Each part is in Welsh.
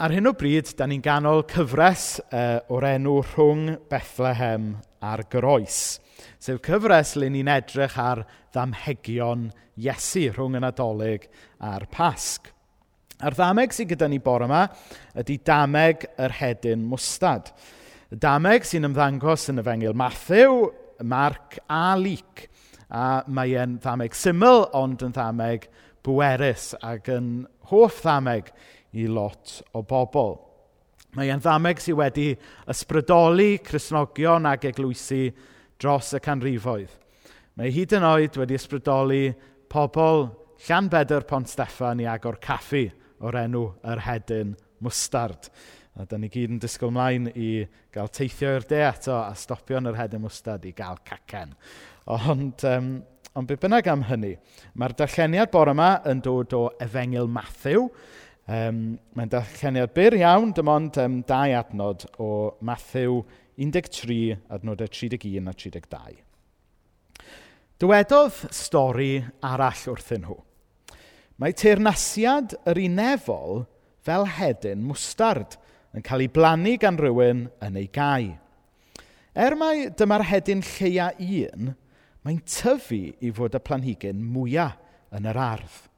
ar hyn o bryd, da ni'n ganol cyfres uh, o'r enw rhwng Bethlehem a'r groes. Sef cyfres le ni'n edrych ar ddamhegion Iesu rhwng y Nadolig a'r Pasg. A'r ddameg sydd gyda ni bore yma ydy dameg yr hedyn mwstad. Y dameg sy'n ymddangos yn Efengyl Matthew, Marc a Luc. A mae e'n ddameg syml, ond yn ddameg bwerus ac yn hoff ddameg i lot o bobl. Mae e'n ddameg sydd wedi ysbrydoli Cresnogion ac eglwysi dros y canrifoedd. Mae hyd yn oed wedi ysbrydoli pobl Llanbedr Pont Steffan i agor caffi o'r enw yr hedyn mwstard. A da ni gyd yn disgwyl mlaen i gael teithio i'r de eto a stopio yn yr hedyn mwstard i gael cacen. Ond, um, ond be bynnag am hynny, mae'r darlleniad bore yma yn dod o Efengil Matthew, Um, Mae'n darlleniad byr iawn, dim ond um, dau adnod o Matthew 13, adnodau 31 a 32. Dywedodd stori arall wrthyn nhw. Mae teirnasiad yr unefol fel hedyn mwstard yn cael ei blannu gan rywun yn ei gau. Er mai dyma'r hedyn lleia un, mae'n tyfu i fod y planhigyn mwyaf yn yr ardd.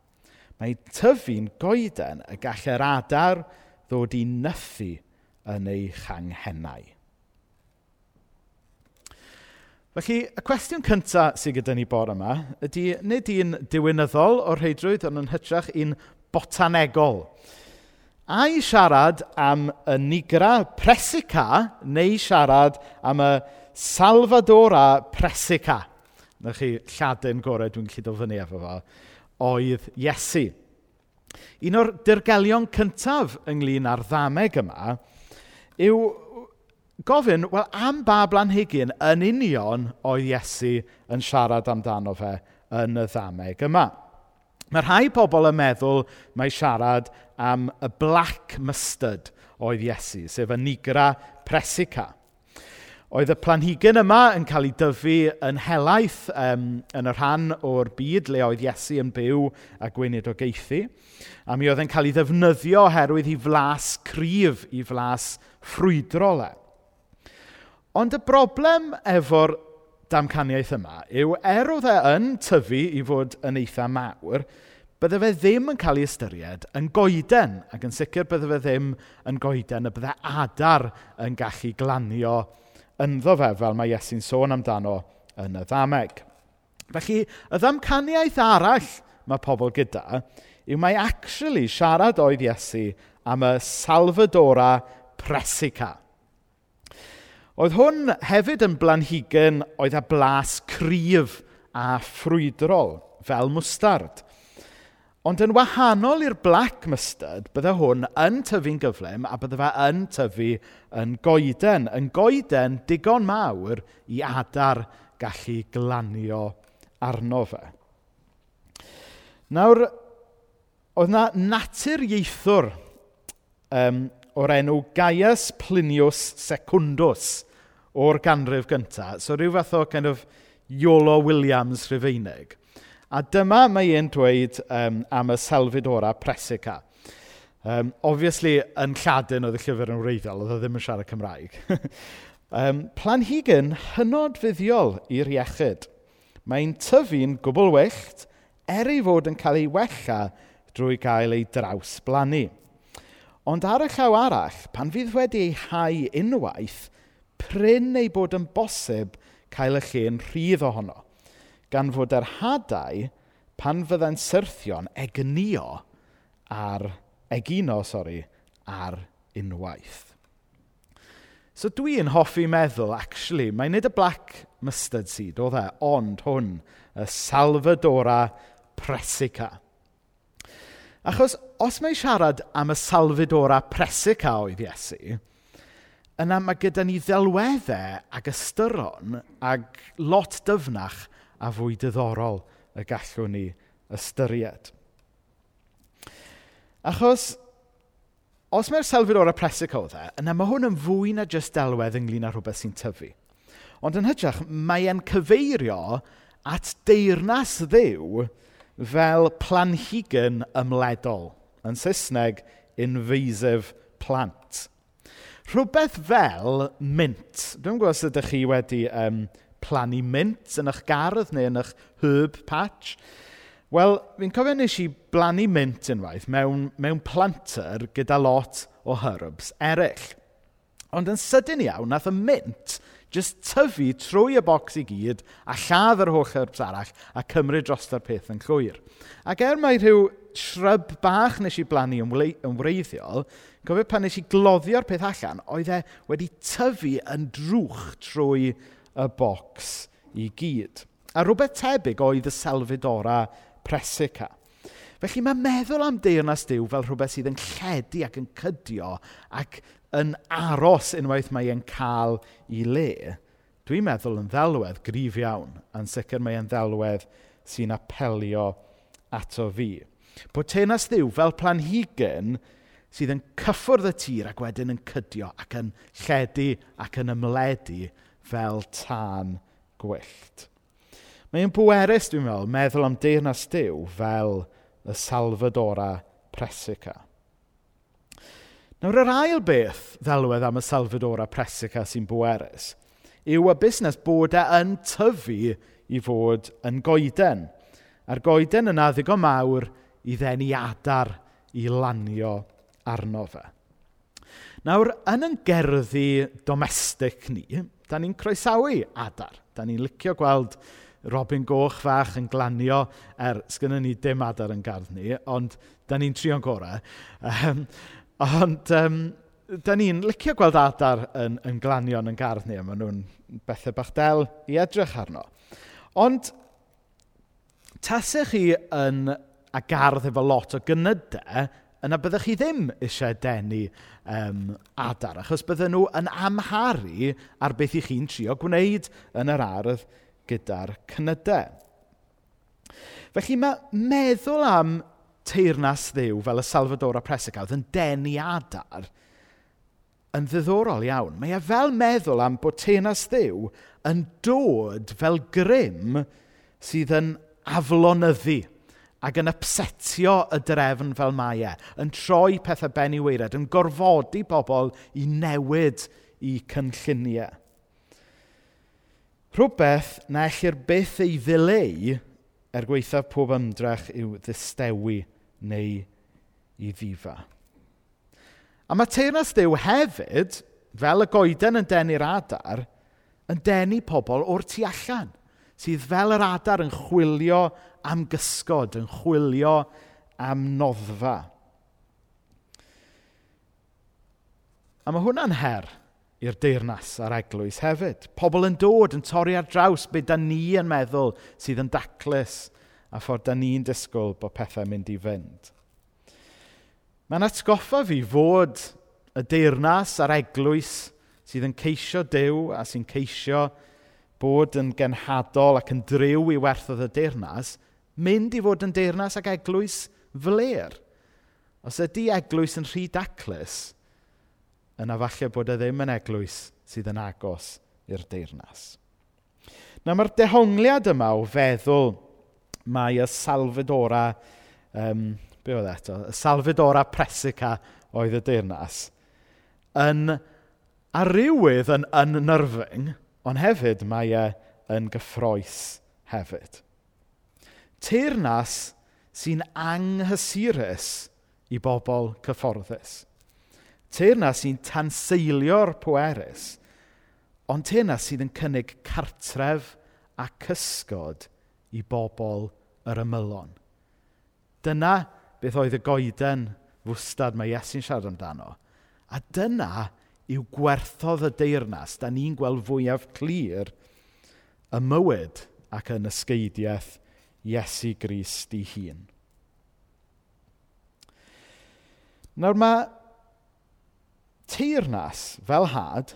Mae tyfu'n goeden y gallai'r adar ddod i nythu yn ei changhennau. Felly, y cwestiwn cyntaf sydd gyda ni bore yma ydy nid un diwynyddol o'r rheidrwydd ond yn hytrach un botanegol. A i siarad am y nigra presica neu siarad am y salvadora presica. Na chi lladyn gorau dwi'n llido fyny efo fo oedd Iesu. Un o'r dirgelion cyntaf ynglyn â'r ddameg yma yw gofyn, wel, am ba blanhigyn yn union oedd Iesu yn siarad amdano fe yn y ddameg yma. Mae rhai pobl yn meddwl mae siarad am y black mustard oedd Iesu, sef y nigra presica. Oedd y planhigyn yma yn cael ei dyfu yn helaeth um, yn y rhan o'r byd le oedd Iesu yn byw a geithi. A mi oedd e'n cael ei ddefnyddio oherwydd i flas cryf, i flas ffrwydrol. Ond y broblem efo'r damcaniaeth yma yw er oedd e yn tyfu i fod yn eitha mawr, bydde fe ddim yn cael ei ystyried yn goeden, ac yn sicr bydde fe ddim yn goeden y bydde adar yn gallu glanio ynddo fe, fel mae Iesu'n sôn amdano yn y ddameg. Felly, y ddamcaniaeth arall mae pobl gyda yw mae actually siarad oedd Iesu am y Salvadora Presica. Oedd hwn hefyd yn blanhigyn oedd â blas cryf a ffrwydrol fel mwstard – Ond yn wahanol i'r black mustard, bydde hwn yn tyfu'n gyflym a bydde fe yn tyfu yn goeden. Yn goeden digon mawr i adar gallu glanio arno fe. Nawr, oedd na natur ieithwr um, o'r enw Gaius Plinius Secundus o'r ganrif gyntaf. So rhyw fath o kind of Iolo Williams Rhufeinig. A dyma mae e'n dweud um, am y Salfidora Presica. Um, obviously, yn Lladin oedd y llyfr yn wreiddiol, oedd o ddim yn siarad Cymraeg. um, planhigyn hynod fuddiol i'r iechyd. Mae'n tyfu'n gwbl wyllt, er ei fod yn cael ei wella drwy gael ei draws blannu. Ond ar y llaw arall, pan fydd wedi ei hau unwaith, pryn ei bod yn bosib cael y lle'n rhydd ohono gan fod yr hadau, pan fyddai'n syrthio'n egnio ar, egino, sori, ar unwaith. So dwi'n hoffi meddwl, actually, mae nid y black mustard seed, oedd e, ond hwn, y Salvadora Presica. Achos, os mae siarad am y Salvadora Presica oedd Iesu, yna mae gyda ni ddelweddau ag ystyron ag lot dyfnach a fwy diddorol y gallwn ni ystyried. Achos, os mae'r selfyn o'r presico dde, yna mae hwn yn fwy na jyst delwedd ynglyn â rhywbeth sy'n tyfu. Ond yn hytrach, mae e'n cyfeirio at deyrnas ddiw fel planhigyn ymledol. Yn Saesneg, invasive plant. Rhywbeth fel mint. Dwi'n gwybod os ydych chi wedi um, plannu mint yn eich gardd neu yn eich herb patch. Wel, fi'n cofio nes i blannu mint unwaith mewn, mewn planter gyda lot o herbs eraill. Ond yn sydyn iawn, nath y mint jyst tyfu trwy y bocs i gyd a lladd yr holl herbs arall a cymryd dros yr peth yn llwyr. Ac er mai rhyw shrub bach nes i blannu yn wreiddiol, cofio pan nes i gloddio'r peth allan, oedd e wedi tyfu yn drwch trwy y bocs i gyd. A rhywbeth tebyg oedd y selfidora Presica. Felly mae meddwl am deyrnas Dyw fel rhywbeth sydd yn lledu ac yn cydio ac yn aros unwaith mae e'n cael i le. Dwi'n meddwl yn ddelwedd grif iawn, a'n sicr mae e'n ddelwedd sy'n apelio ato fi. Bod teyrnas Dyw fel planhigyn sydd yn cyffwrdd y tir ac wedyn yn cydio ac yn lledu ac yn ymledu fel tân gwyllt. Mae'n bwerus, dwi'n meddwl, meddwl am deyrnas Dyw fel y Salvadora Presica. Nawr, yr ail beth ddelwedd am y Salvadora Presica sy'n bwerus yw y busnes bod e yn tyfu i fod yn goeden. A'r goeden yna ddigon mawr i ddenu adar i lanio arno fe. Nawr, yn yn gerddi domestic ni, Da ni'n croesawu adar. Da ni'n licio gweld Robin Goch fach yn glanio er sgynny ni dim adar yn gardd ni, ond da ni'n trio'n gorau. Um, ond um, da ni'n licio gweld adar yn, yn glanio yn gardd ni, a maen nhw'n bethau bach del i edrych arno. Ond tasau chi yn a gardd efo lot o gynydau, yna byddwch chi ddim eisiau denu um, adar, achos bydden nhw yn amharu ar beth i chi'n trio gwneud yn yr ardd gyda'r cnydau. Felly mae meddwl am teirnas dduw fel y Salvador a Presicawdd yn denu adar yn ddiddorol iawn. Mae e fel meddwl am bod teirnas dduw yn dod fel grym sydd yn aflonyddu ac yn upsetio y drefn fel mae e, yn troi pethau ben i weired, yn gorfodi bobl i newid i cynlluniau. Rhywbeth na ellir byth ei ddileu er gweithaf pob ymdrech yw ddistewi neu i ddifa. A mae teirnas Dyw hefyd, fel y goeden yn denu'r adar, yn denu pobl o'r tu allan – sydd fel yr adar yn chwilio am gysgod, yn chwilio am noddfa. A mae hwnna'n her i'r deyrnas a'r eglwys hefyd. Pobl yn dod yn torri ar draws beth da ni yn meddwl sydd yn daclus a ffordd da ni'n disgwyl bod pethau mynd i fynd. Mae'n atgoffa fi fod y deyrnas a'r eglwys sydd yn ceisio dew a sy'n ceisio bod yn genhadol ac yn driw i werthodd y deyrnas, mynd i fod yn deyrnas ac eglwys fler. Os ydy eglwys yn rhy daclus, yna falle bod e ddim yn eglwys sydd yn agos i'r deyrnas. Na mae'r dehongliad yma o feddwl mae y Salfadora, um, be oedd eto, y Salfadora Presica oedd y deyrnas, yn arwydd yn unnerfing, ond hefyd mae e yn gyffroes hefyd. Teyrnas sy'n anghysurus i bobl cyfforddus. Teyrnas sy'n tanseilio'r pwerus, ond teyrnas sydd yn cynnig cartref a cysgod i bobl yr ymylon. Dyna beth oedd y goeden fwstad mae Iesu'n siarad amdano. A dyna yw gwerthodd y deyrnas, da ni'n gweld fwyaf clir y mywyd ac yn ysgeidiaeth Iesu Grist i hun. Nawr mae teirnas fel had,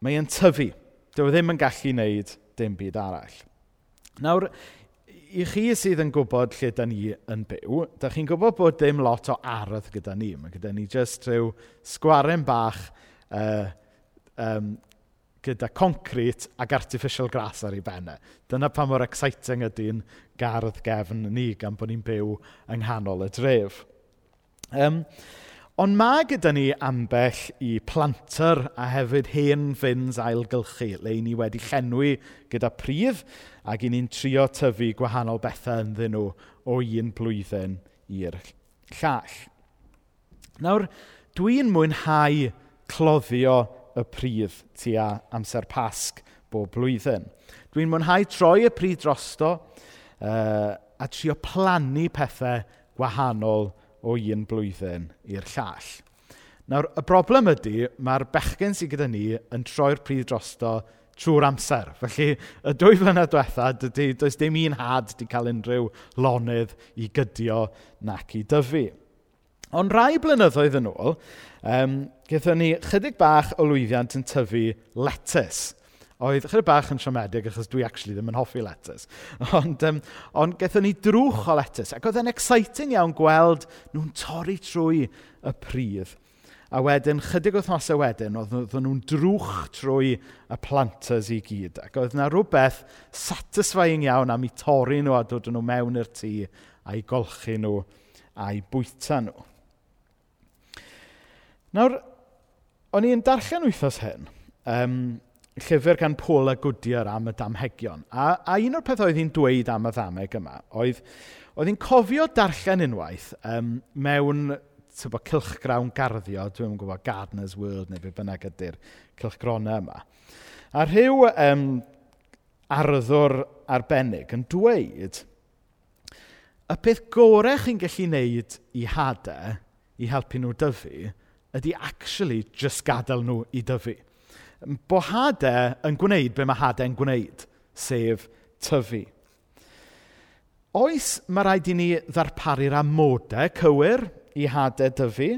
mae e'n tyfu. Dyw e ddim yn gallu wneud dim byd arall. Nawr, i chi sydd yn gwybod lle da ni yn byw, da chi'n gwybod bod dim lot o ardd gyda ni. Mae gyda ni jyst rhyw sgwaren bach uh, um, gyda concrete ac artificial grass ar ei bennau. E. Dyna pa mor exciting ydy'n gardd gefn ni gan bod ni'n byw yng nghanol y dref. Um, ond mae gyda ni ambell i planter a hefyd hen fyns ailgylchu, le ni wedi llenwi gyda prif ac i ni'n trio tyfu gwahanol bethau ynddyn nhw o un blwyddyn i'r llall. Nawr, dwi'n mwynhau cloddio y prif tua amser pasg bob blwyddyn. Dwi'n mwynhau troi y pryd drosto uh, a trio plannu pethau gwahanol o un blwyddyn i'r llall. Nawr, y broblem ydy, mae'r bechgyn sydd gyda ni yn troi'r pryd drosto trwy'r amser. Felly, y dwy flynedd diwetha, dydy, does dim un had wedi cael unrhyw lonydd i gydio nac i dyfu. Ond rai blynyddoedd yn ôl, um, gyda ni chydig bach o lwyddiant yn tyfu letys. Oedd chydig bach yn siomedig achos dwi actually ddim yn hoffi letys. Ond, um, ond gaethon ni drwch o letys. Ac oedd e'n exciting iawn gweld nhw'n torri trwy y pridd. A wedyn, chydig o thnosau wedyn, oedd nhw'n drwch trwy y planters i gyd. Ac oedd yna rhywbeth satisfying iawn am i torri nhw a dod nhw mewn i'r tŷ a'i golchi nhw a'i bwyta nhw. Nawr, O'n i'n darllen wythnos hyn, um, llyfr gan Paula Goodyear am y damhegion. A, a un o'r pethau oedd hi'n dweud am y ddameg yma, oedd, oedd hi'n cofio darllen unwaith um, mewn tybo, cilchgrawn garddio, dwi'n gwybod, Gardener's World neu be bynnag ydy'r cilchgronau yma. A rhyw um, arddwr arbennig yn dweud, y peth gorau chi'n gallu wneud i hadau, i helpu nhw dyfu, ydy actually just gadael nhw i dyfu. Bo hadau yn gwneud be mae hadau'n gwneud, sef tyfu. Oes mae rhaid i ni ddarparu'r amodau cywir i hadau dyfu,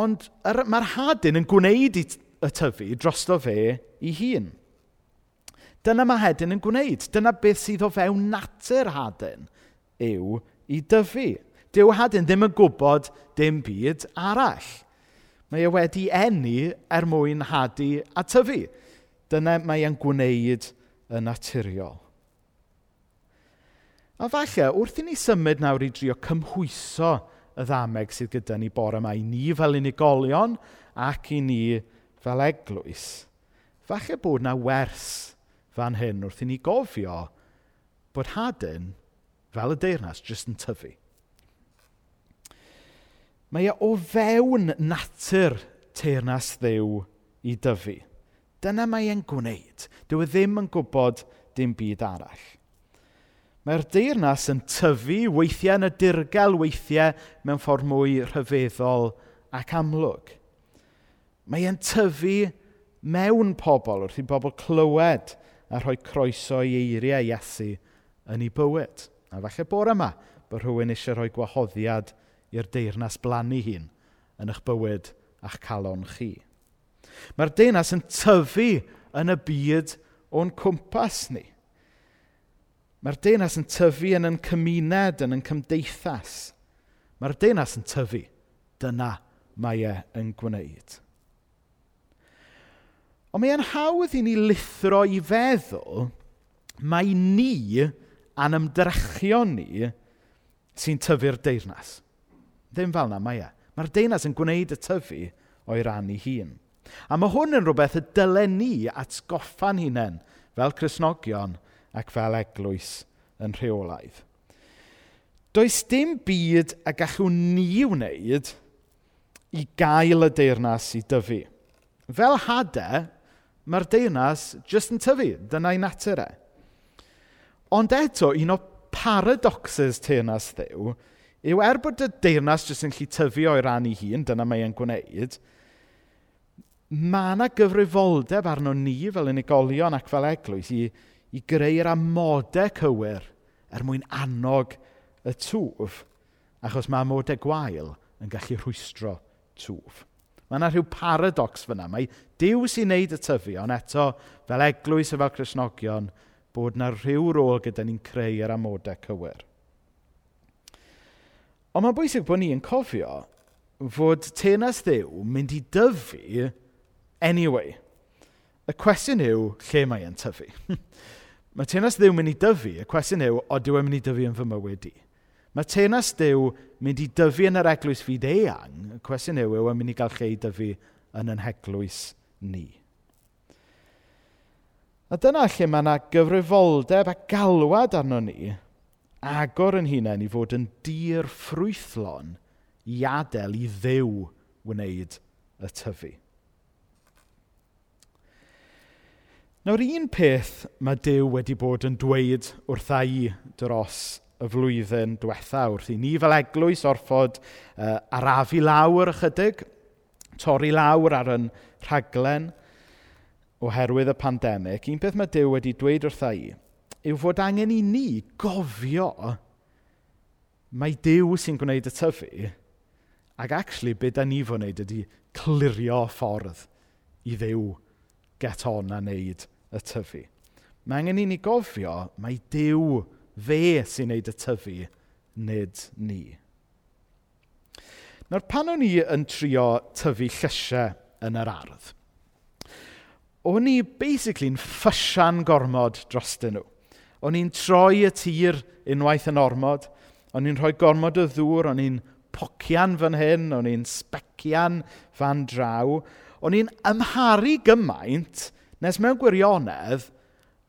ond mae'r hadyn yn gwneud y tyfu drosto fe i hun. Dyna mae hedyn yn gwneud. Dyna beth sydd o fewn natur hadyn yw i dyfu. Dyw hadyn ddim yn gwybod dim byd arall. Mae e wedi enni er mwyn hadu a tyfu. Dyna mae e'n gwneud yn naturiol. A falle, wrth i ni symud nawr i drio cymhwyso y ddameg sydd gyda ni bore yma, i ni fel unigolion ac i ni fel eglwys, falle bod na wers fan hyn wrth i ni gofio bod hadyn, fel y deyrnas, jyst yn tyfu. Mae e o fewn natur teyrnas ddew i dyfu. Dyna mae e'n gwneud. Dyw e ddim yn gwybod dim byd arall. Mae'r deyrnas yn tyfu weithiau yn y dirgel weithiau mewn ffordd mwy rhyfeddol ac amlwg. Mae e'n tyfu mewn pobl wrth i bobl clywed a rhoi croeso i eiriau Iesu yn ei bywyd. A falle bore yma bod rhywun eisiau rhoi gwahoddiad i'r deyrnas blannu hun yn eich bywyd a'ch calon chi. Mae'r deyrnas yn tyfu yn y byd o'n cwmpas ni. Mae'r deyrnas yn tyfu yn yn cymuned, yn yn cymdeithas. Mae'r deyrnas yn tyfu. Dyna mae e yn gwneud. Ond mae'n hawdd i ni lithro i feddwl mai ni a'n ymdrechion ni sy'n tyfu'r deyrnas. Ddim fel na, mae e. Mae'r deunas yn gwneud y tyfu o'i ran ei hun. A mae hwn yn rhywbeth y dylen ni atgoffa'n hunain fel Cresnogion ac fel eglwys yn rheolaidd. Does dim byd a gallwn ni wneud i gael y deyrnas i dyfu. Fel hadau, mae'r deyrnas jyst yn tyfu. Dyna'i natur e. Ond eto, un o paradoxes teyrnas ddew yw er bod y deyrnas jyst yn lli tyfu o'i ran ei hun, dyna mae e'n gwneud, mae yna gyfrifoldeb arno ni fel unigolion ac fel eglwys i, i greu'r amodau cywir er mwyn annog y twf, achos mae amodau gwael yn gallu rhwystro twf. Mae yna rhyw paradox fyna. Mae Dyw sy'n neud y tyfu, ond eto, fel eglwys a fel Cresnogion, bod yna rhyw rôl gyda ni'n creu yr amodau cywir. Ond mae'n bwysig bod ni'n cofio fod tenas ddew mynd i dyfu anyway. Y cwestiwn yw, lle mae e'n tyfu? mae tenas ddew mynd i dyfu, y cwestiwn yw, o dyw e'n mynd i dyfu yn fy mywyd i? Mae tenas ddew mynd i dyfu yn yr eglwys fyd eang, y cwestiwn yw, yw yn mynd i gael lle i dyfu yn yn heglwys ni. A dyna lle mae yna gyfrifoldeb a galwad arno ni agor yn hunain i fod yn dir ffrwythlon i adael i ddew wneud y tyfu. Nawr un peth mae Dyw wedi bod yn dweud wrtha i dros y flwyddyn diwetha wrth i ni fel eglwys orfod uh, arafu lawr ychydig, torri lawr ar yn rhaglen oherwydd y pandemig, un peth mae Dyw wedi dweud wrtha i yw fod angen i ni gofio mae Dyw sy'n gwneud y tyfu, ac actually be da ni fod wneud ydy clirio ffordd i ddew get on a wneud y tyfu. Mae angen i ni gofio mae Dyw fe sy'n wneud y tyfu, nid ni. Nawr pan o'n i yn trio tyfu llysiau yn yr ardd, o'n i basically'n ffysian gormod drostyn nhw. O'n i'n troi y tir unwaith yn ormod. O'n i'n rhoi gormod o ddŵr, o'n i'n pocian fan hyn, o'n i'n specian fan draw. O'n i'n ymharu gymaint nes mewn gwirionedd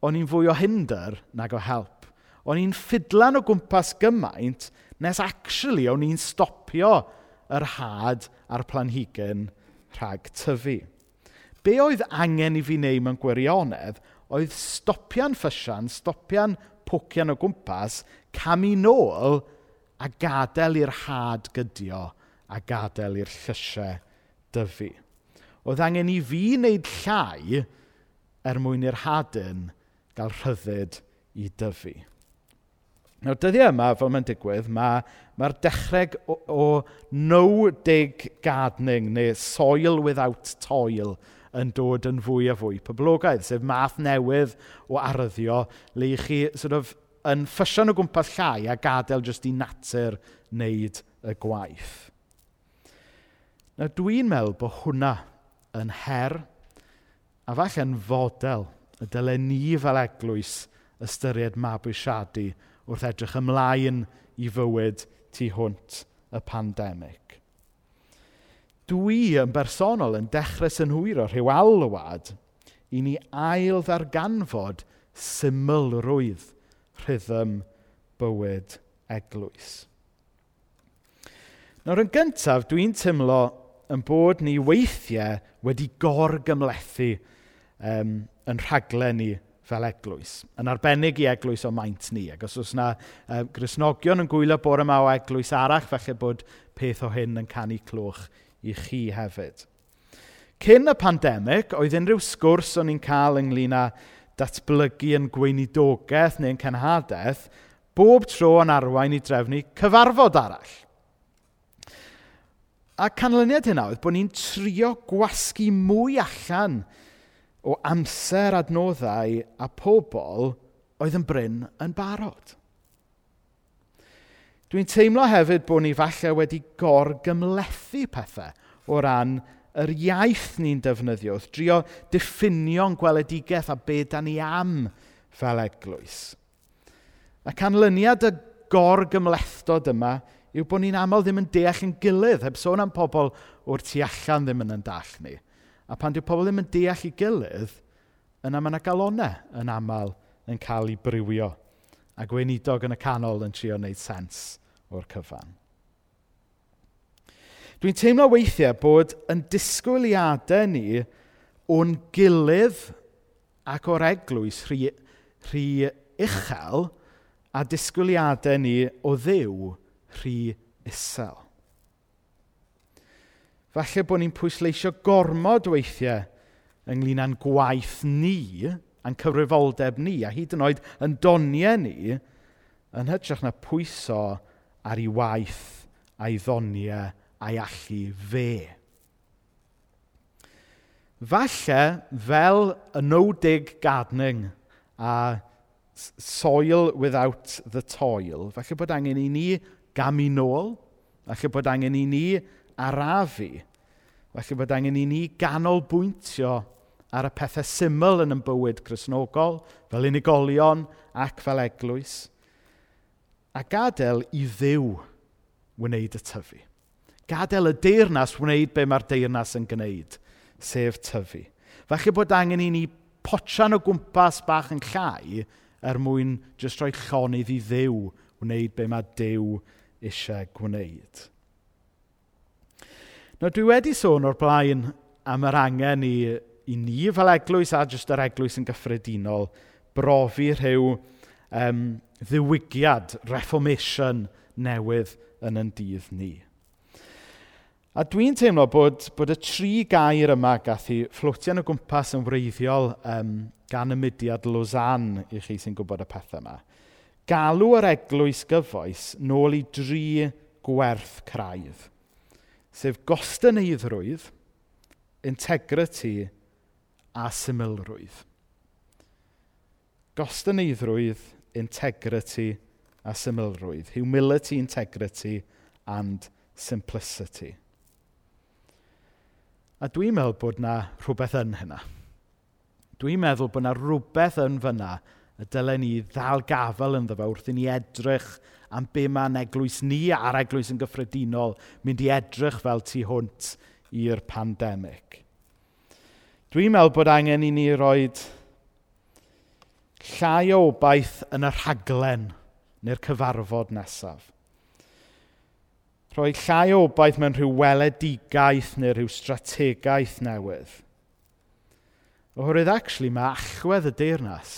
o'n i'n fwy o hinder nag o help. O'n i'n ffidlan o gwmpas gymaint nes actually o'n i'n stopio yr had a'r planhigyn rhag tyfu. Be oedd angen i fi wneud mewn gwirionedd oedd stopian ffysian, stopian pwcian o gwmpas, cam i nôl a gadael i'r had gydio a gadael i'r llysiau dyfu. Oedd angen i fi wneud llai er mwyn i'r hadyn gael rhyddid i dyfu. Nawr, dyddiau yma, fel mae'n digwydd, mae'r mae dechreg o, o no dig gardening neu soil without toil yn dod yn fwy a fwy poblogaidd, sef math newydd o arddio le i chi sort of, yn ffysion o gwmpas llai a gadael jyst i natur wneud y gwaith. Nawr dwi'n meddwl bod hwnna yn her a falle'n fodel y dylen ni fel eglwys ystyried mabwysiadu wrth edrych ymlaen i fywyd tu hwnt y pandemig dwi yn bersonol yn dechrau synhwyro rhyw alwad i ni ail ddarganfod symlrwydd rhythm bywyd eglwys. Nawr yn gyntaf, dwi'n teimlo yn bod ni weithiau wedi gorgymlethu um, yn rhaglen ni fel eglwys. Yn arbennig i eglwys o maint ni. Ac os oes yna uh, grisnogion yn gwylio bore yma o eglwys arall, felly bod peth o hyn yn canu clwch i chi hefyd. Cyn y pandemig, oedd unrhyw sgwrs o'n i'n cael ynglyn â datblygu yn gweinidogaeth neu'n cenhadaeth, bob tro yn arwain i drefnu cyfarfod arall. A canlyniad hynna oedd bod ni'n trio gwasgu mwy allan o amser adnoddau a pobl oedd yn bryn yn barod. Dwi'n teimlo hefyd bod ni falle wedi gorgymlethu pethau o ran yr iaith ni'n defnyddio, wrth drio diffinio'n gweledigaeth a be da ni am fel eglwys. A canlyniad y gorgymlethdod yma yw bod ni'n aml ddim yn deall yn gilydd, heb sôn am pobl o'r tu allan ddim yn yn dall ni. A pan dyw pobl ddim yn deall i gilydd, yna mae yna galonau yn aml yn cael ei brywio. A gweinidog yn y canol yn trio wneud sens o'r cyfan. Dwi'n teimlo weithiau bod yn disgwyliadau ni o'n gilydd ac o'r eglwys rhy, rhy uchel a disgwyliadau ni o ddiw rhy isel. Falle bod ni'n pwysleisio gormod weithiau ynglyn â'n gwaith ni, a'n cyfrifoldeb ni, a hyd yn oed yn doniau ni, yn hytrach na pwyso ar ei waith a'i ddoniau a'i allu fe. Falle, fel y nodig gardening a soil without the toil, falle bod angen i ni gamu nôl, falle bod angen i ni arafu, falle bod angen i ni ganolbwyntio ar y pethau syml yn y bywyd chrysnogol, fel unigolion ac fel eglwys a gadael i ddiw wneud y tyfu. Gadael y deyrnas wneud be mae'r deyrnas yn gwneud, sef tyfu. Falle bod angen i ni potsian o gwmpas bach yn llai er mwyn jyst rhoi llonydd i ddiw wneud be mae Dyw eisiau gwneud. Nawr dwi wedi sôn o'r blaen am yr angen i, i ni fel eglwys a jyst yr eglwys yn gyffredinol brofi rhyw um, ddiwygiad, reformation newydd yn yn dydd ni. A dwi'n teimlo bod, bod y tri gair yma gath i fflwtian o gwmpas yn wreiddiol um, gan y mudiad Lozan i chi sy'n gwybod y pethau yma. Galw yr eglwys gyfoes nôl i dri gwerth craidd, sef gostyneiddrwydd, integrity a symlrwydd. Gostyneiddrwydd, integrity a symlrwydd. Humility, integrity and simplicity. A dwi'n meddwl bod na rhywbeth yn hynna. Dwi'n meddwl bod na rhywbeth yn fyna y dylen ni ddal gafel yn ddefa wrth i ni edrych am be mae'n eglwys ni a'r eglwys yn gyffredinol mynd i edrych fel tu hwnt i'r pandemig. Dwi'n meddwl bod angen i ni roed llai o obaith yn y rhaglen neu'r cyfarfod nesaf. Rhoi llai o obaith mewn rhyw weledigaeth neu rhyw strategaeth newydd. Oherwydd, actually, mae allwedd y deyrnas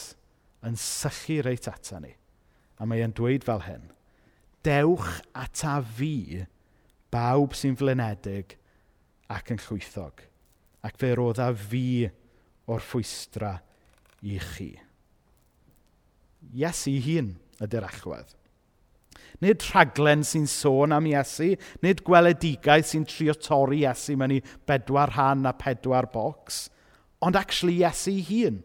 yn sychu reit ata ni. A mae e'n dweud fel hyn. Dewch ata fi bawb sy'n flinedig ac yn llwythog. Ac fe rodda fi o'r ffwystra i chi. Iesu hun ydy'r achwedd. Nid rhaglen sy'n sôn am Iesu, nid gweledigaeth sy'n trio torri Iesu mewn i bedwar rhan a pedwar bocs, ond actually Iesu hun.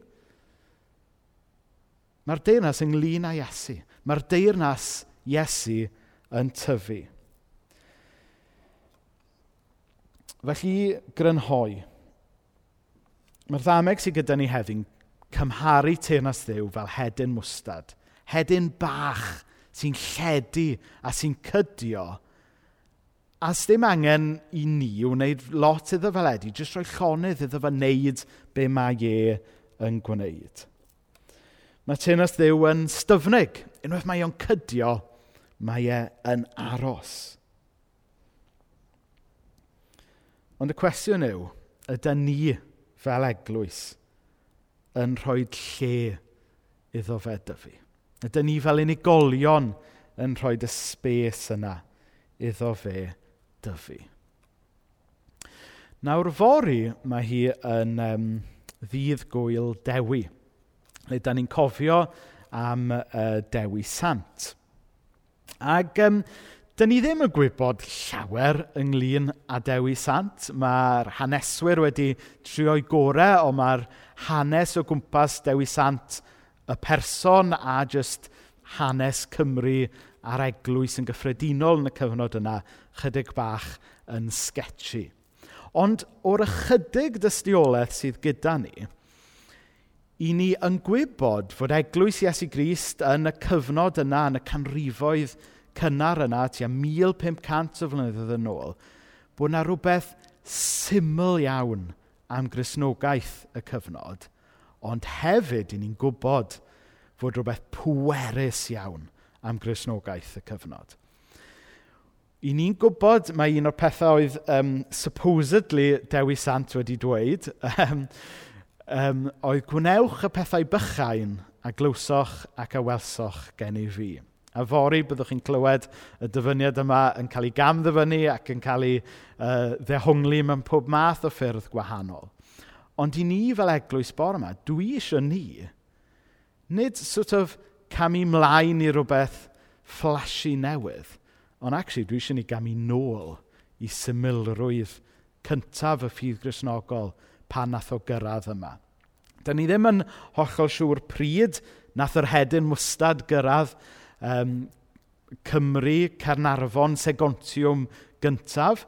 Mae'r deyrnas ynglyn â Iesu. Mae'r deyrnas Iesu yn tyfu. Felly, grynhoi. Mae'r ddameg sydd gyda ni heddi'n cymharu teyrnas ddew fel hedyn mwstad, hedyn bach sy'n lledu a sy'n cydio. A ddim angen i ni wneud lot iddo fel edu, jyst rhoi llonydd iddo fe wneud be mae e yn gwneud. Mae teyrnas ddew yn styfnig. Unwaith mae o'n cydio, mae e yn aros. Ond y cwestiwn yw, ydy ni fel eglwys yn rhoi lle iddo fe dyfu. Ydy ni fel unigolion yn rhoi y spes yna iddo fe dyfu. Nawr fori mae hi yn um, ddydd gwyl dewi, le da ni'n cofio am uh, dewi sant. Ac um, Dyn ni ddim yn gwybod llawer ynglyn â Dewi Sant. Mae'r haneswyr wedi trio'i gorau, ond mae'r hanes o gwmpas Dewi Sant, y person a just hanes Cymru a'r eglwys yn gyffredinol yn y cyfnod yna, chydig bach yn sketchy. Ond o'r ychydig dystiolaeth sydd gyda ni, i ni yn gwybod fod eglwys Iesu Grist yn y cyfnod yna, yn y canrifoedd yna, cynnar yna, tua 1500 o flynyddoedd yn ôl, bod yna rhywbeth syml iawn am grisnogaeth y cyfnod, ond hefyd i ni'n gwybod fod rhywbeth pwerus iawn am grisnogaeth y cyfnod. I ni'n gwybod mae un o'r pethau oedd um, supposedly Dewi Sant wedi dweud, um, um, oedd gwnewch y pethau bychain a glywsoch ac a welsoch gen i fi. A fori byddwch chi'n clywed y dyfyniad yma yn cael ei gamddyfynu ac yn cael ei uh, ddehongli mewn pob math o ffyrdd gwahanol. Ond i ni fel eglwys bore yma, dwi eisiau ni, nid sort of camu mlaen i rhywbeth flashy newydd, ond actually dwi eisiau ni gamu nôl i symlrwydd cyntaf y ffydd grisnogol pan nath o gyrraedd yma. Da ni ddim yn hollol siŵr pryd nath yr hedyn mwstad gyrraedd um, Cymru, Carnarfon, Segontiwm gyntaf,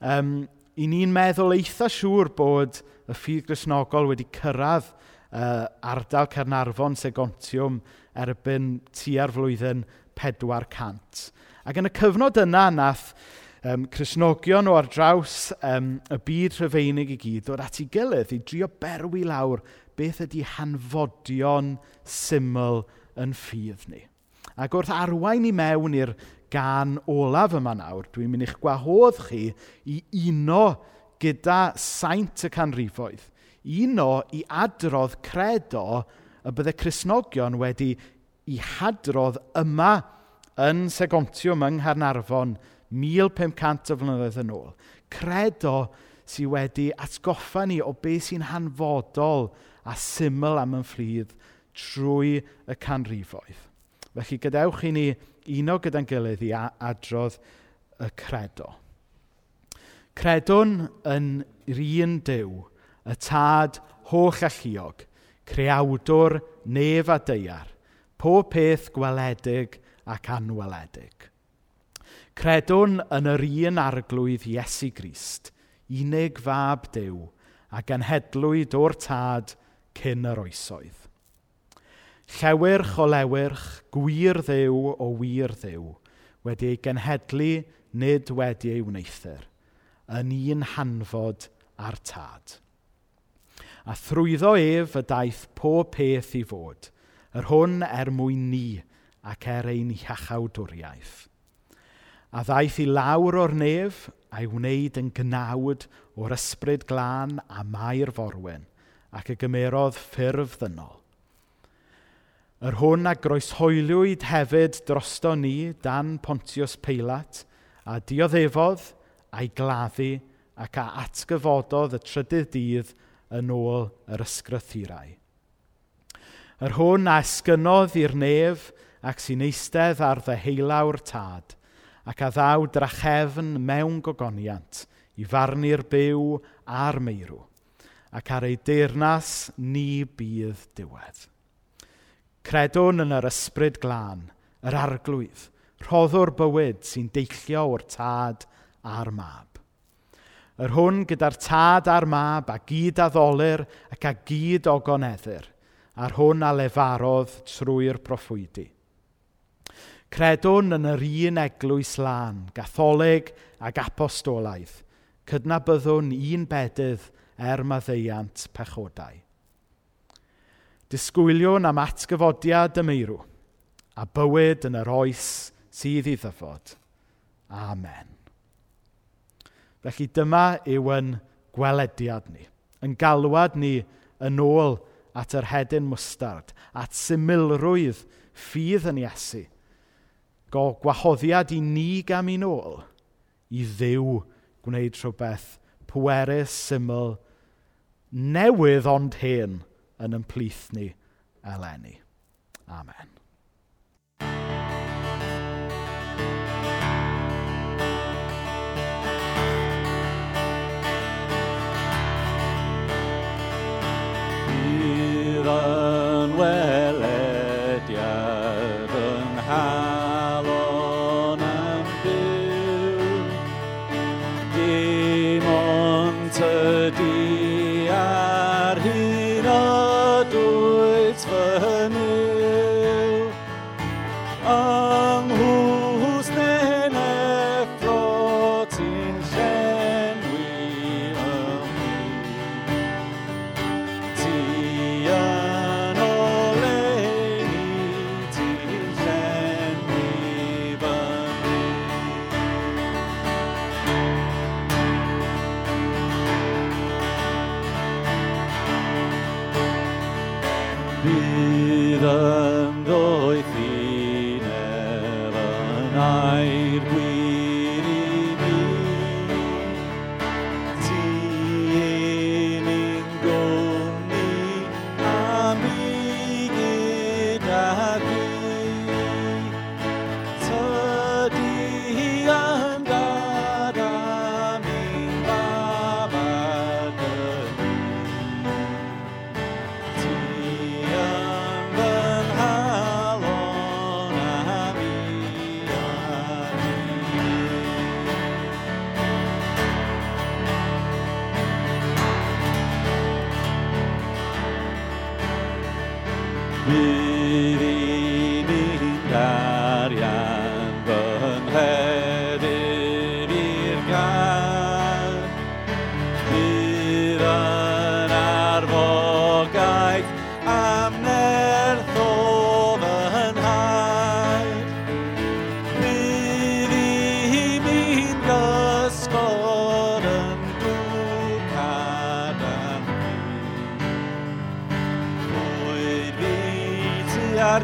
um, i ni'n meddwl eitha siŵr bod y ffydd grisnogol wedi cyrraedd uh, ardal Cernarfon, Segontiwm erbyn tua'r flwyddyn 400. Ac yn y cyfnod yna nath um, Cresnogion o ar draws um, y byd rhyfeinig i gyd ddod at ei gilydd i drio berwi lawr beth ydy hanfodion syml yn ffydd ni. Ac wrth arwain i mewn i'r gan olaf yma nawr, dwi'n mynd i'ch gwahodd chi i uno gyda saint y canrifoedd. Uno i adrodd credo y bydde Cresnogion wedi i hadrodd yma yn Segontiwm yng Ngharnarfon 1500 o flynyddoedd yn ôl. Credo sydd wedi atgoffa ni o beth sy'n hanfodol a syml am yn fflydd trwy y canrifoedd. Felly gadewch i ni uno gyda'n gilydd i adrodd y credo. Credwn yn yr un Dyw, y tad holl alluog, creawdwr nef a deiar, pob peth gweledig ac anweledig. Credwn yn yr un arglwydd Iesu Grist, unig fab dew, a genhedlwyd o'r tad cyn yr oesoedd Llewyrch o lewyrch, gwir ddew o wir ddew, wedi ei genhedlu nid wedi ei wneithir, yn un hanfod ar tad. A thrwyddo ef y daeth pob peth i fod, yr hwn er mwyn ni ac er ein iachawdwriaeth. A ddaeth i lawr o'r nef a'i wneud yn gnawd o'r ysbryd glân a mae'r forwen, ac y gymerodd ffurf ddynol Yr hwn a groeshoeliwyd hefyd drosto ni dan Pontius Peilat, a dioddefodd a'i gladdu ac a atgyfododd y trydydd dydd yn ôl yr ysgrythurau. Yr hwn a esgynodd i'r nef ac sy'n eistedd ar ddeheulawr tad, ac a ddaw drachefn mewn gogoniant i farnu'r byw a'r meirw, ac ar ei deyrnas ni bydd diwedd. Credwn yn yr ysbryd glân, yr arglwydd, rhoddwr bywyd sy'n deillio o'r tad a'r mab. Yr hwn gyda'r tad a'r mab a gyd addolir ac a gyd ogoneddur, a'r hwn a lefarodd trwy'r proffwydi. Credwn yn yr un eglwys lân, gatholig ac apostolaidd, cydnabyddwn un bedydd er maddeiant pechodau disgwyliwn am atgyfodiad y meirw a bywyd yn yr oes sydd i ddyfod. Amen. Felly dyma yw yn gwelediad ni, yn galwad ni yn ôl at yr hedyn mwstard, at symlrwydd ffydd yn Iesu, go gwahoddiad i ni gam i'n ôl, i ddiw gwneud rhywbeth pwerus, syml, newydd ond hen, yn ymplith ni eleni. Amen.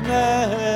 night.